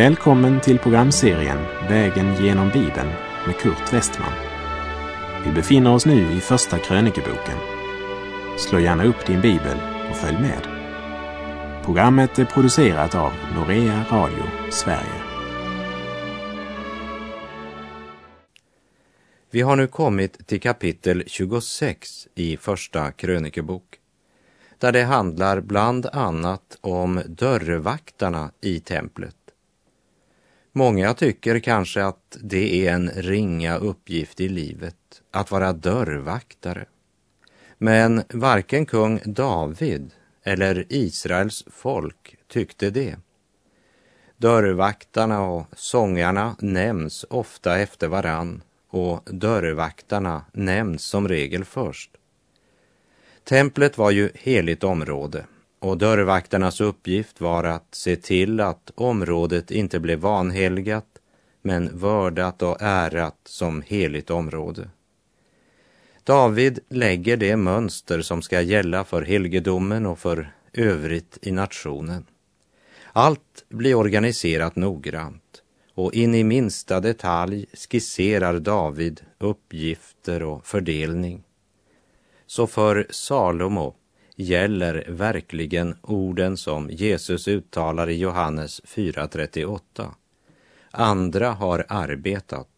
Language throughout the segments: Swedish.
Välkommen till programserien Vägen genom Bibeln med Kurt Westman. Vi befinner oss nu i Första krönikeboken. Slå gärna upp din bibel och följ med. Programmet är producerat av Norea Radio Sverige. Vi har nu kommit till kapitel 26 i Första krönikebok där det handlar bland annat om dörrvaktarna i templet. Många tycker kanske att det är en ringa uppgift i livet att vara dörrvaktare. Men varken kung David eller Israels folk tyckte det. Dörrvaktarna och sångarna nämns ofta efter varann och dörrvaktarna nämns som regel först. Templet var ju heligt område och dörrvaktarnas uppgift var att se till att området inte blev vanhelgat men vördat och ärat som heligt område. David lägger det mönster som ska gälla för helgedomen och för övrigt i nationen. Allt blir organiserat noggrant och in i minsta detalj skisserar David uppgifter och fördelning. Så för Salomo gäller verkligen orden som Jesus uttalar i Johannes 4.38. Andra har arbetat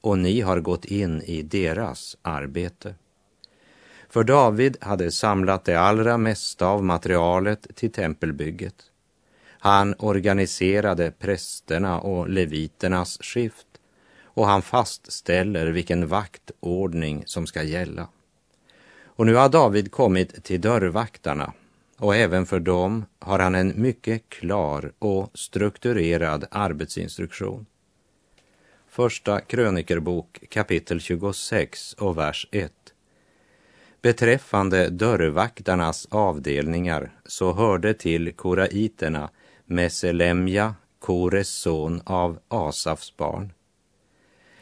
och ni har gått in i deras arbete. För David hade samlat det allra mesta av materialet till tempelbygget. Han organiserade prästerna och leviternas skift och han fastställer vilken vaktordning som ska gälla. Och nu har David kommit till dörrvaktarna och även för dem har han en mycket klar och strukturerad arbetsinstruktion. Första krönikerbok kapitel 26 och vers 1. Beträffande dörrvaktarnas avdelningar så hörde till koraiterna Meselemja, Kores son av Asafs barn.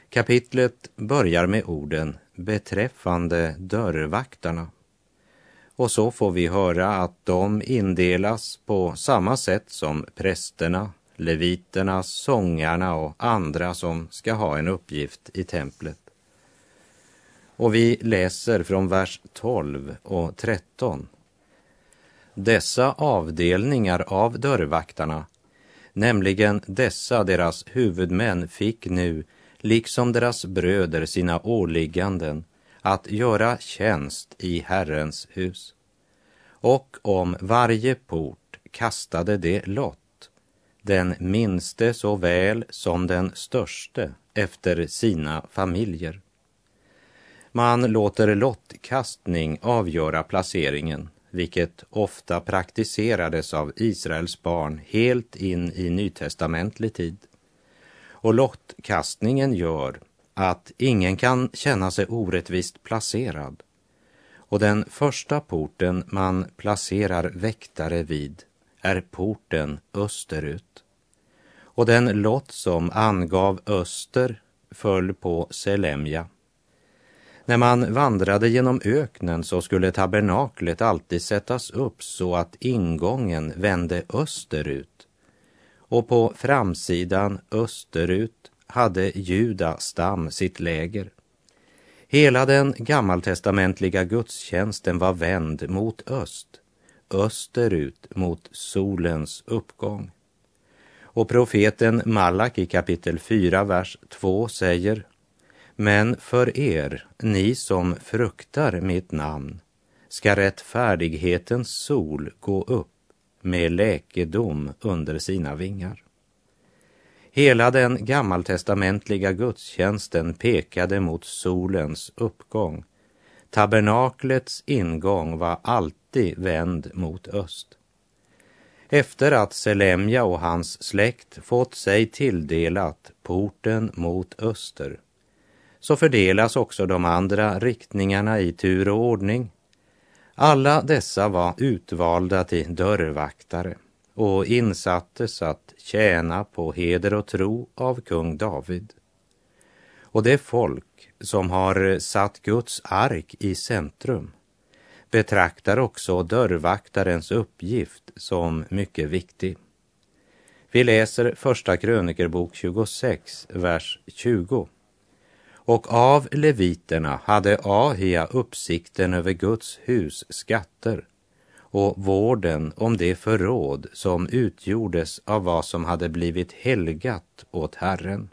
Kapitlet börjar med orden beträffande dörrvaktarna. Och så får vi höra att de indelas på samma sätt som prästerna, leviterna, sångarna och andra som ska ha en uppgift i templet. Och vi läser från vers 12 och 13. Dessa avdelningar av dörrvaktarna, nämligen dessa deras huvudmän, fick nu liksom deras bröder sina åligganden att göra tjänst i Herrens hus. Och om varje port kastade det lott, den minste såväl som den störste efter sina familjer. Man låter lottkastning avgöra placeringen, vilket ofta praktiserades av Israels barn helt in i nytestamentlig tid. Och lottkastningen gör att ingen kan känna sig orättvist placerad. Och den första porten man placerar väktare vid är porten österut. Och den lott som angav öster föll på Selemja. När man vandrade genom öknen så skulle tabernaklet alltid sättas upp så att ingången vände österut och på framsidan österut hade Juda stam sitt läger. Hela den gammaltestamentliga gudstjänsten var vänd mot öst, österut mot solens uppgång. Och profeten Malak i kapitel 4, vers 2 säger Men för er, ni som fruktar mitt namn, ska rättfärdighetens sol gå upp med läkedom under sina vingar. Hela den gammaltestamentliga gudstjänsten pekade mot solens uppgång. Tabernaklets ingång var alltid vänd mot öst. Efter att Selemja och hans släkt fått sig tilldelat porten mot öster så fördelas också de andra riktningarna i tur och ordning alla dessa var utvalda till dörrvaktare och insattes att tjäna på heder och tro av kung David. Och det folk som har satt Guds ark i centrum betraktar också dörrvaktarens uppgift som mycket viktig. Vi läser Första krönikerbok 26, vers 20. Och av leviterna hade Ahia uppsikten över Guds hus skatter och vården om det förråd som utgjordes av vad som hade blivit helgat åt Herren.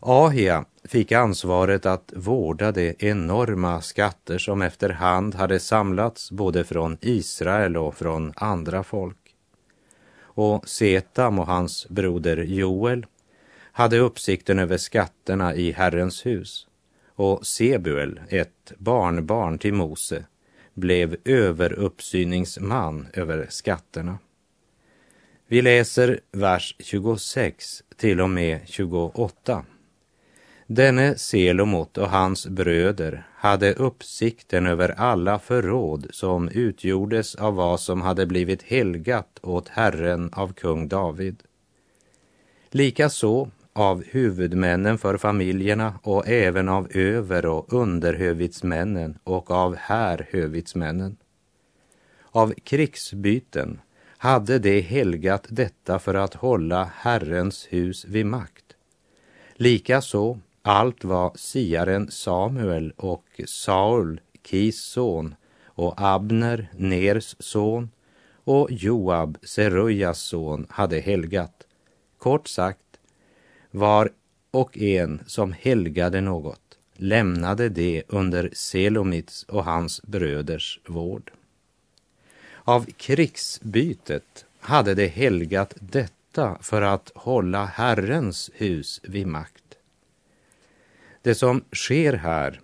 Ahia fick ansvaret att vårda de enorma skatter som efterhand hade samlats både från Israel och från andra folk. Och Setam och hans broder Joel hade uppsikten över skatterna i Herrens hus och Sebuel, ett barnbarn till Mose, blev överuppsyningsman över skatterna. Vi läser vers 26 till och med 28. Denne Selomot och hans bröder hade uppsikten över alla förråd som utgjordes av vad som hade blivit helgat åt Herren av kung David. Likaså av huvudmännen för familjerna och även av över och underhövitsmännen och av härhövitsmännen. Av krigsbyten hade de helgat detta för att hålla Herrens hus vid makt. Likaså allt vad siaren Samuel och Saul, Kis son, och Abner, Ners son, och Joab, Serujas son, hade helgat. Kort sagt, var och en som helgade något lämnade det under Selomits och hans bröders vård. Av krigsbytet hade de helgat detta för att hålla Herrens hus vid makt. Det som sker här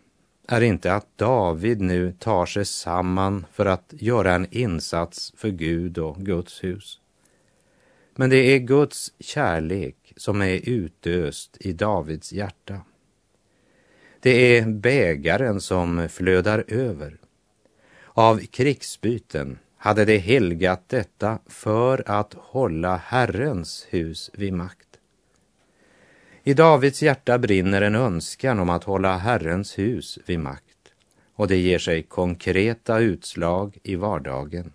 är inte att David nu tar sig samman för att göra en insats för Gud och Guds hus. Men det är Guds kärlek som är utöst i Davids hjärta. Det är bägaren som flödar över. Av krigsbyten hade det helgat detta för att hålla Herrens hus vid makt. I Davids hjärta brinner en önskan om att hålla Herrens hus vid makt och det ger sig konkreta utslag i vardagen.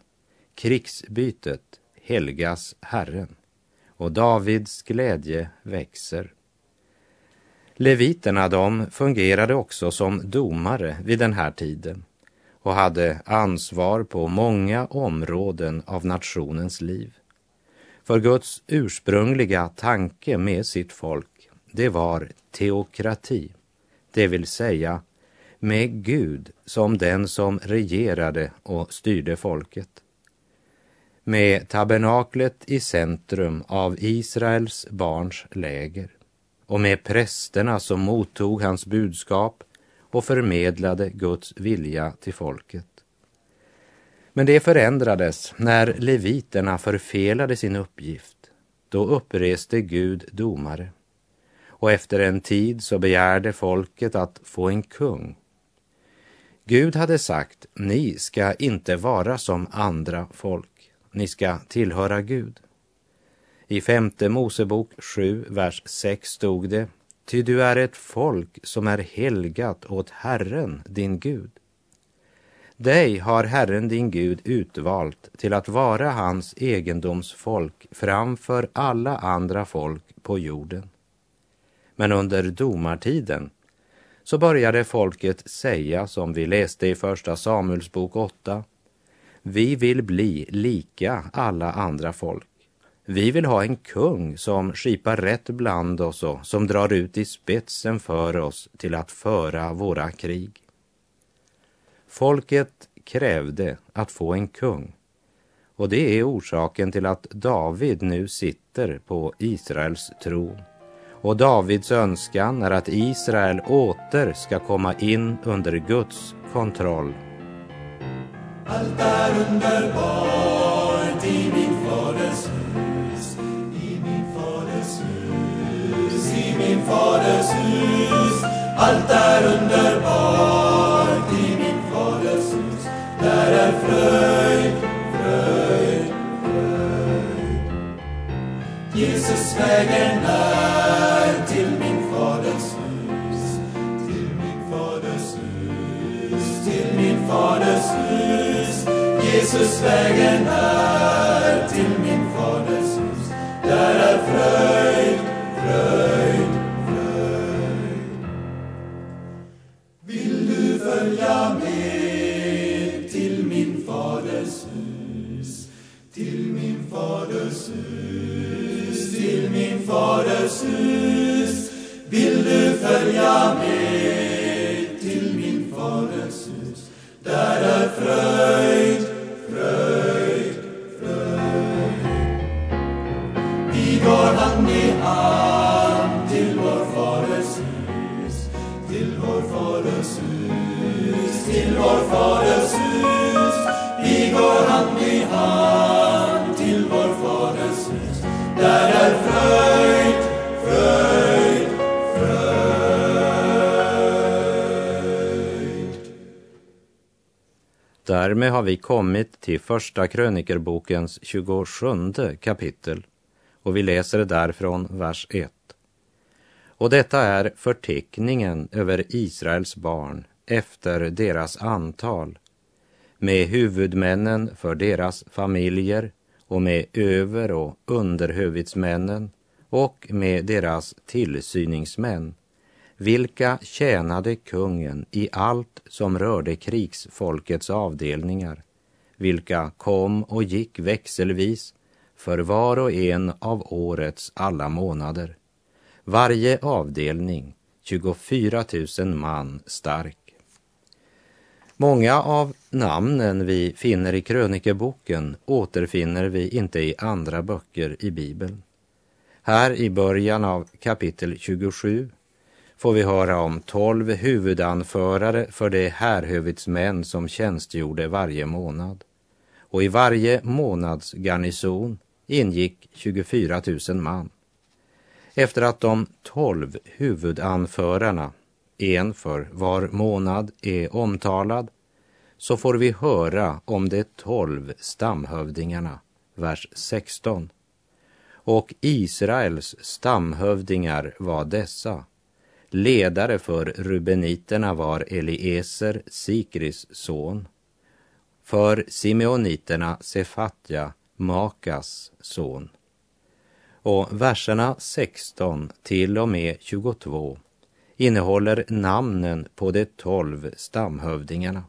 Krigsbytet helgas Herren och Davids glädje växer. Leviterna de fungerade också som domare vid den här tiden och hade ansvar på många områden av nationens liv. För Guds ursprungliga tanke med sitt folk det var teokrati, det vill säga med Gud som den som regerade och styrde folket. Med tabernaklet i centrum av Israels barns läger och med prästerna som mottog hans budskap och förmedlade Guds vilja till folket. Men det förändrades när leviterna förfelade sin uppgift. Då uppreste Gud domare och efter en tid så begärde folket att få en kung. Gud hade sagt, ni ska inte vara som andra folk, ni ska tillhöra Gud. I femte Mosebok 7, vers 6 stod det, ty du är ett folk som är helgat åt Herren, din Gud. Dig har Herren din Gud utvalt till att vara hans egendomsfolk framför alla andra folk på jorden. Men under domartiden så började folket säga, som vi läste i Första Samuelsbok 8, vi vill bli lika alla andra folk. Vi vill ha en kung som skipar rätt bland oss och som drar ut i spetsen för oss till att föra våra krig. Folket krävde att få en kung och det är orsaken till att David nu sitter på Israels tron. Och Davids önskan är att Israel åter ska komma in under Guds kontroll. Allt är underbart i min faders hus, i min faders hus, i min faders hus. Allt är underbart i min faders hus, där är fröjd, fröjd, fröjd. Jesus vägen är Jesus vägen är till min faders hus. Där är fröjd, fröjd, fröjd. Vill du följa med till min faders hus? Till min faders hus, till min faders hus. Vill du följa med? Faders hus. Vi går hand i hand till vår faders hus. Där är fröjd, fröjd, fröjd. Därmed har vi kommit till Första krönikerbokens 27 kapitel och vi läser därifrån vers 1. Och detta är förteckningen över Israels barn efter deras antal med huvudmännen för deras familjer och med över och underhuvudsmännen och med deras tillsyningsmän, vilka tjänade kungen i allt som rörde krigsfolkets avdelningar, vilka kom och gick växelvis för var och en av årets alla månader. Varje avdelning 24 000 man stark. Många av namnen vi finner i krönikeboken återfinner vi inte i andra böcker i Bibeln. Här i början av kapitel 27 får vi höra om tolv huvudanförare för de härhövitsmän som tjänstgjorde varje månad. Och i varje månads garnison ingick 24 000 man. Efter att de tolv huvudanförarna, en för var månad, är omtalad så får vi höra om de tolv stamhövdingarna, vers 16. Och Israels stamhövdingar var dessa. Ledare för rubeniterna var Elieser, Sikris son. För simeoniterna Sefatja, Makas son. Och verserna 16 till och med 22 innehåller namnen på de tolv stamhövdingarna.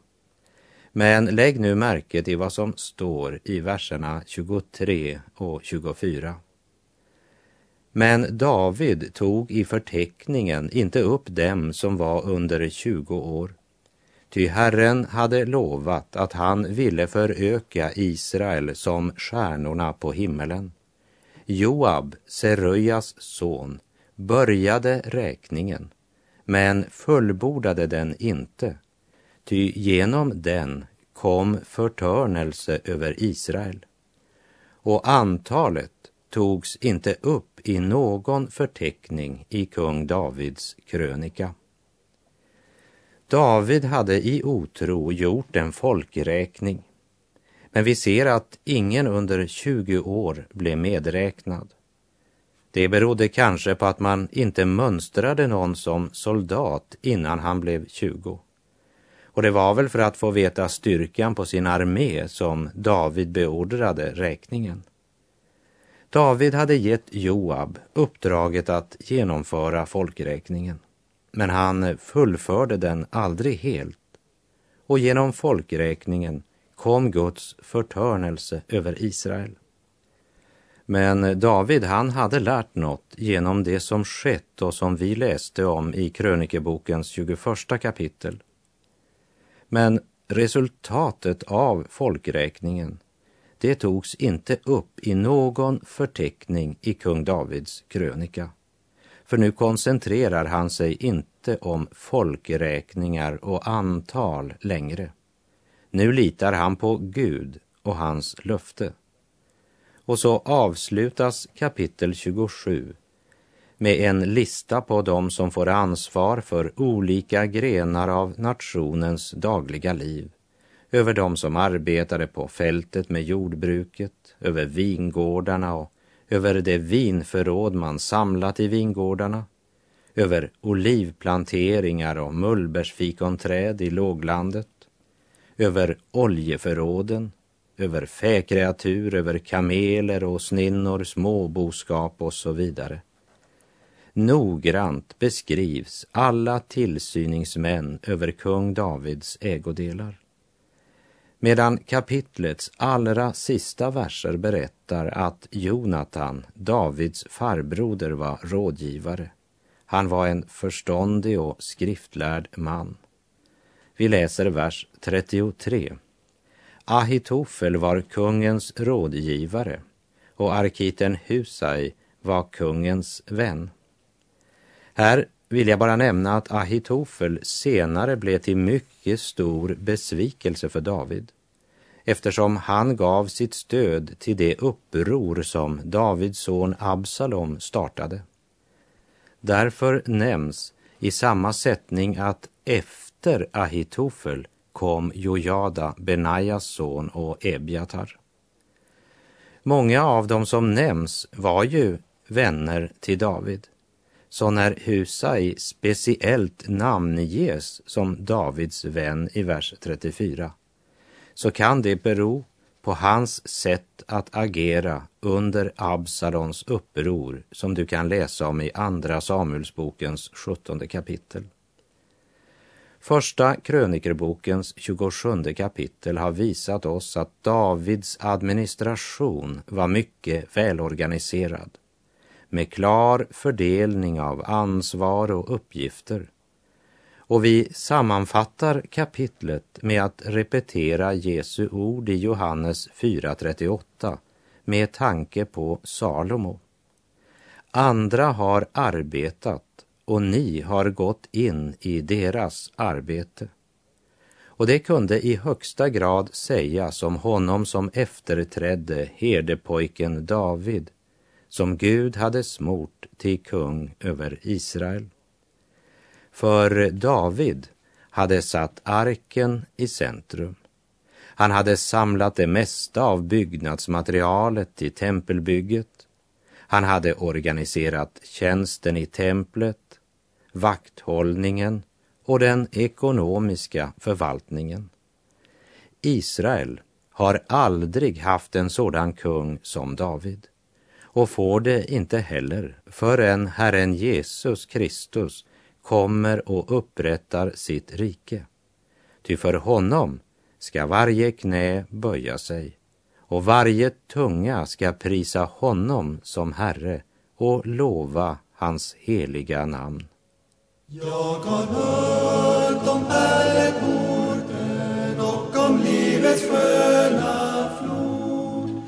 Men lägg nu märke till vad som står i verserna 23 och 24. Men David tog i förteckningen inte upp dem som var under 20 år. Ty Herren hade lovat att han ville föröka Israel som stjärnorna på himmelen. Joab, Seröjas son, började räkningen, men fullbordade den inte ty genom den kom förtörnelse över Israel. Och antalet togs inte upp i någon förteckning i kung Davids krönika. David hade i otro gjort en folkräkning, men vi ser att ingen under 20 år blev medräknad. Det berodde kanske på att man inte mönstrade någon som soldat innan han blev 20. Och det var väl för att få veta styrkan på sin armé som David beordrade räkningen. David hade gett Joab uppdraget att genomföra folkräkningen, men han fullförde den aldrig helt. Och genom folkräkningen kom Guds förtörnelse över Israel. Men David, han hade lärt något genom det som skett och som vi läste om i krönikebokens 21 kapitel. Men resultatet av folkräkningen, det togs inte upp i någon förteckning i kung Davids krönika. För nu koncentrerar han sig inte om folkräkningar och antal längre. Nu litar han på Gud och hans löfte. Och så avslutas kapitel 27 med en lista på dem som får ansvar för olika grenar av nationens dagliga liv. Över de som arbetade på fältet med jordbruket, över vingårdarna och över det vinförråd man samlat i vingårdarna, över olivplanteringar och mullbärsfikonträd i låglandet, över oljeförråden, över fäkreatur, över kameler och sninnor, småboskap och så vidare. Noggrant beskrivs alla tillsyningsmän över kung Davids ägodelar. Medan kapitlets allra sista verser berättar att Jonatan, Davids farbroder, var rådgivare. Han var en förståndig och skriftlärd man. Vi läser vers 33. Ahitofel var kungens rådgivare och arkiten Husai var kungens vän. Här vill jag bara nämna att Ahitofel senare blev till mycket stor besvikelse för David eftersom han gav sitt stöd till det uppror som Davids son Absalom startade. Därför nämns i samma sättning att efter Ahitofel kom Jojada, Benajas son och Ebjatar. Många av dem som nämns var ju vänner till David. Så när Husai speciellt namnges som Davids vän i vers 34 så kan det bero på hans sätt att agera under Absalons uppror som du kan läsa om i Andra Samuelsbokens 17 kapitel. Första krönikerbokens 27 kapitel har visat oss att Davids administration var mycket välorganiserad med klar fördelning av ansvar och uppgifter. Och vi sammanfattar kapitlet med att repetera Jesu ord i Johannes 4.38 med tanke på Salomo. Andra har arbetat och ni har gått in i deras arbete. Och det kunde i högsta grad sägas om honom som efterträdde herdepojken David, som Gud hade smort till kung över Israel. För David hade satt arken i centrum. Han hade samlat det mesta av byggnadsmaterialet till tempelbygget. Han hade organiserat tjänsten i templet vakthållningen och den ekonomiska förvaltningen. Israel har aldrig haft en sådan kung som David och får det inte heller förrän Herren Jesus Kristus kommer och upprättar sitt rike. Ty för honom ska varje knä böja sig och varje tunga ska prisa honom som Herre och lova hans heliga namn. Jag har hört om pärleporten och om livets sköna flod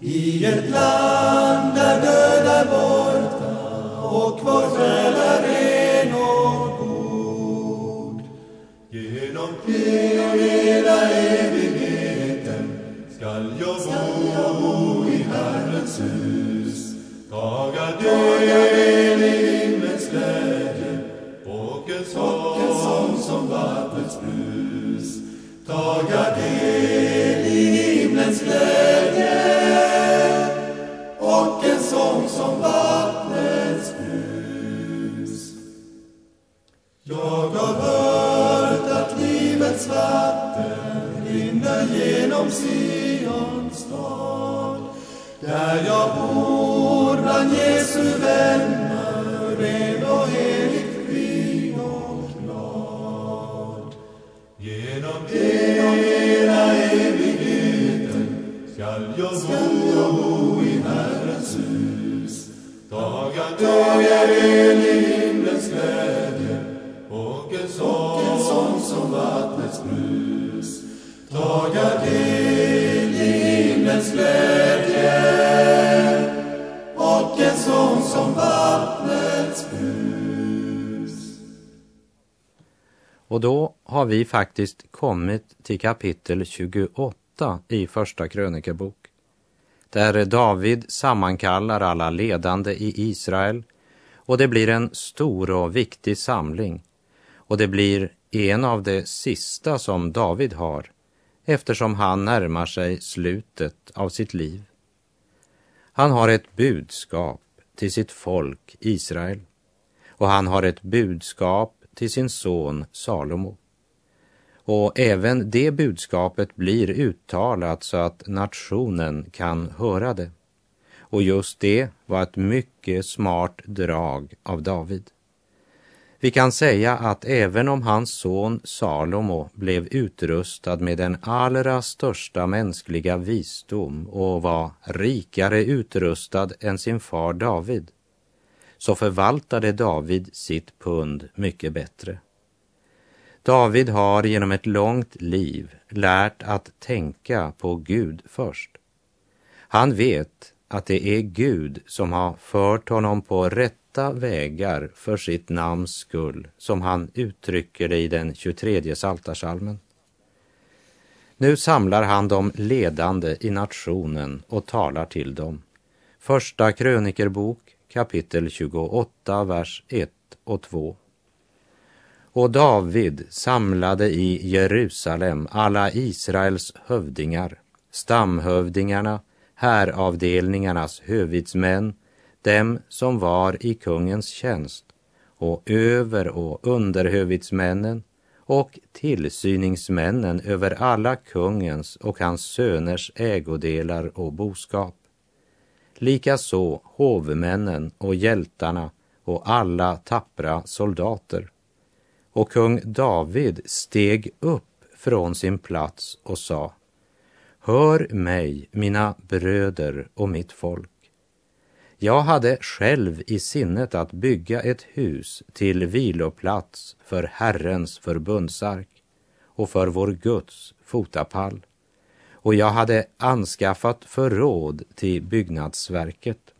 i ett land där död är borta och vår själ är ren och god. Genom hela evigheten skall jag bo i Herrens hus, dagar God. Skall jag bo i Herrens hus. Taga del i himlens glädje och en sång som vattnets brus. Taga del i himlens glädje och en sång som vattnets brus. Och då har vi faktiskt kommit till kapitel 28 i Första krönikebok. Där David sammankallar alla ledande i Israel och det blir en stor och viktig samling. Och det blir en av de sista som David har eftersom han närmar sig slutet av sitt liv. Han har ett budskap till sitt folk Israel och han har ett budskap till sin son Salomo. Och även det budskapet blir uttalat så att nationen kan höra det. Och just det var ett mycket smart drag av David. Vi kan säga att även om hans son Salomo blev utrustad med den allra största mänskliga visdom och var rikare utrustad än sin far David, så förvaltade David sitt pund mycket bättre. David har genom ett långt liv lärt att tänka på Gud först. Han vet att det är Gud som har fört honom på rätta vägar för sitt namns skull, som han uttrycker det i den 23 Psaltarpsalmen. Nu samlar han de ledande i nationen och talar till dem. Första krönikerbok kapitel 28, vers 1 och 2. Och David samlade i Jerusalem alla Israels hövdingar, stamhövdingarna, häravdelningarnas hövitsmän, dem som var i kungens tjänst, och över och underhövitsmännen och tillsyningsmännen över alla kungens och hans söners ägodelar och boskap. Likaså hovmännen och hjältarna och alla tappra soldater. Och kung David steg upp från sin plats och sa Hör mig, mina bröder och mitt folk. Jag hade själv i sinnet att bygga ett hus till viloplats för Herrens förbundsark och för vår Guds fotapall. Och jag hade anskaffat förråd till byggnadsverket.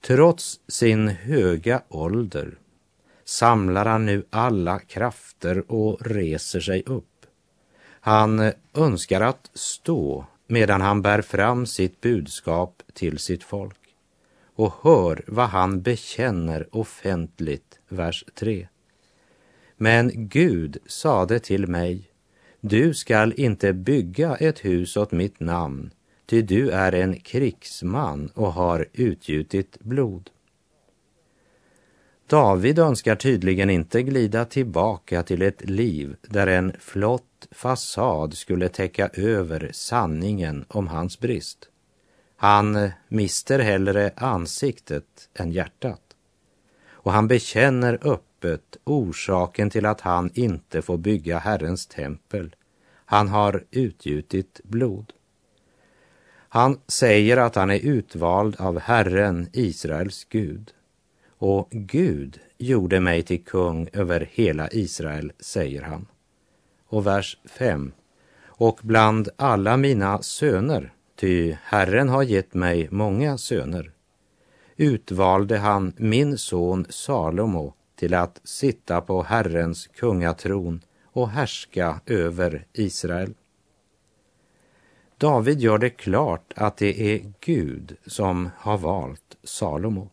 Trots sin höga ålder samlar han nu alla krafter och reser sig upp. Han eh, önskar att stå medan han bär fram sitt budskap till sitt folk. Och hör vad han bekänner offentligt, vers 3. Men Gud sade till mig, du skall inte bygga ett hus åt mitt namn, ty du är en krigsman och har utgjutit blod. David önskar tydligen inte glida tillbaka till ett liv där en flott fasad skulle täcka över sanningen om hans brist. Han mister hellre ansiktet än hjärtat. Och han bekänner öppet orsaken till att han inte får bygga Herrens tempel. Han har utgjutit blod. Han säger att han är utvald av Herren, Israels Gud. Och Gud gjorde mig till kung över hela Israel, säger han. Och vers 5. Och bland alla mina söner, ty Herren har gett mig många söner, utvalde han min son Salomo till att sitta på Herrens kungatron och härska över Israel. David gör det klart att det är Gud som har valt Salomo.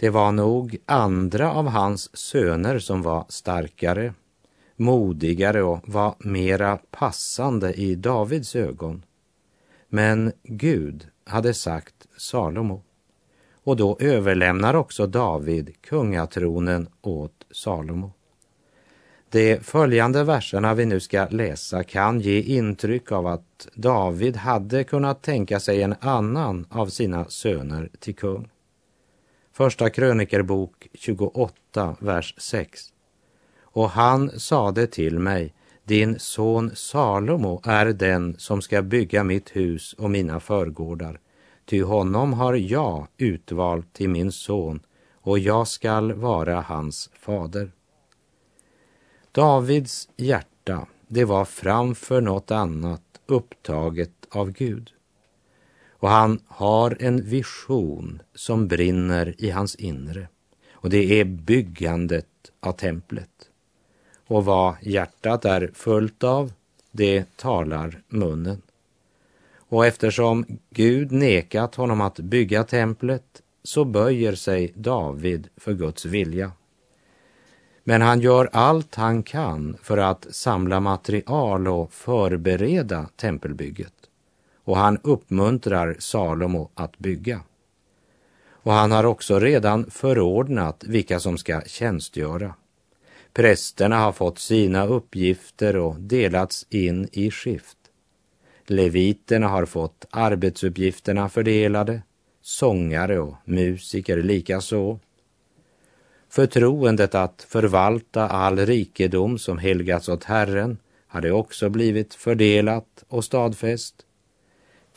Det var nog andra av hans söner som var starkare, modigare och var mera passande i Davids ögon. Men Gud hade sagt Salomo. Och då överlämnar också David kungatronen åt Salomo. De följande verserna vi nu ska läsa kan ge intryck av att David hade kunnat tänka sig en annan av sina söner till kung. Första krönikerbok 28, vers 6. Och han sade till mig, din son Salomo är den som ska bygga mitt hus och mina förgårdar, ty honom har jag utvalt till min son och jag skall vara hans fader. Davids hjärta, det var framför något annat upptaget av Gud. Och han har en vision som brinner i hans inre. Och det är byggandet av templet. Och vad hjärtat är fullt av, det talar munnen. Och eftersom Gud nekat honom att bygga templet så böjer sig David för Guds vilja. Men han gör allt han kan för att samla material och förbereda tempelbygget och han uppmuntrar Salomo att bygga. Och han har också redan förordnat vilka som ska tjänstgöra. Prästerna har fått sina uppgifter och delats in i skift. Leviterna har fått arbetsuppgifterna fördelade, sångare och musiker likaså. Förtroendet att förvalta all rikedom som helgats åt Herren hade också blivit fördelat och stadfäst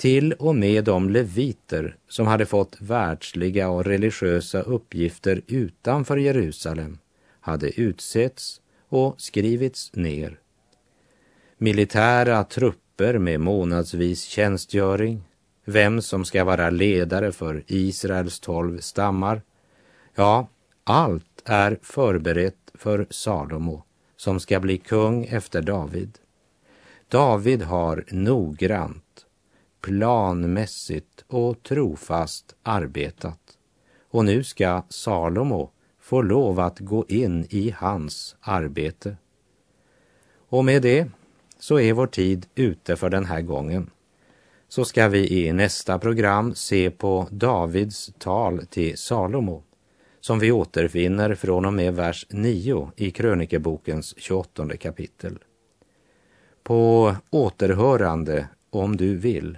till och med de leviter som hade fått världsliga och religiösa uppgifter utanför Jerusalem hade utsetts och skrivits ner. Militära trupper med månadsvis tjänstgöring, vem som ska vara ledare för Israels tolv stammar. Ja, allt är förberett för Salomo som ska bli kung efter David. David har noggrant, planmässigt och trofast arbetat. Och nu ska Salomo få lov att gå in i hans arbete. Och med det så är vår tid ute för den här gången. Så ska vi i nästa program se på Davids tal till Salomo som vi återfinner från och med vers 9 i krönikebokens 28 kapitel. På återhörande om du vill.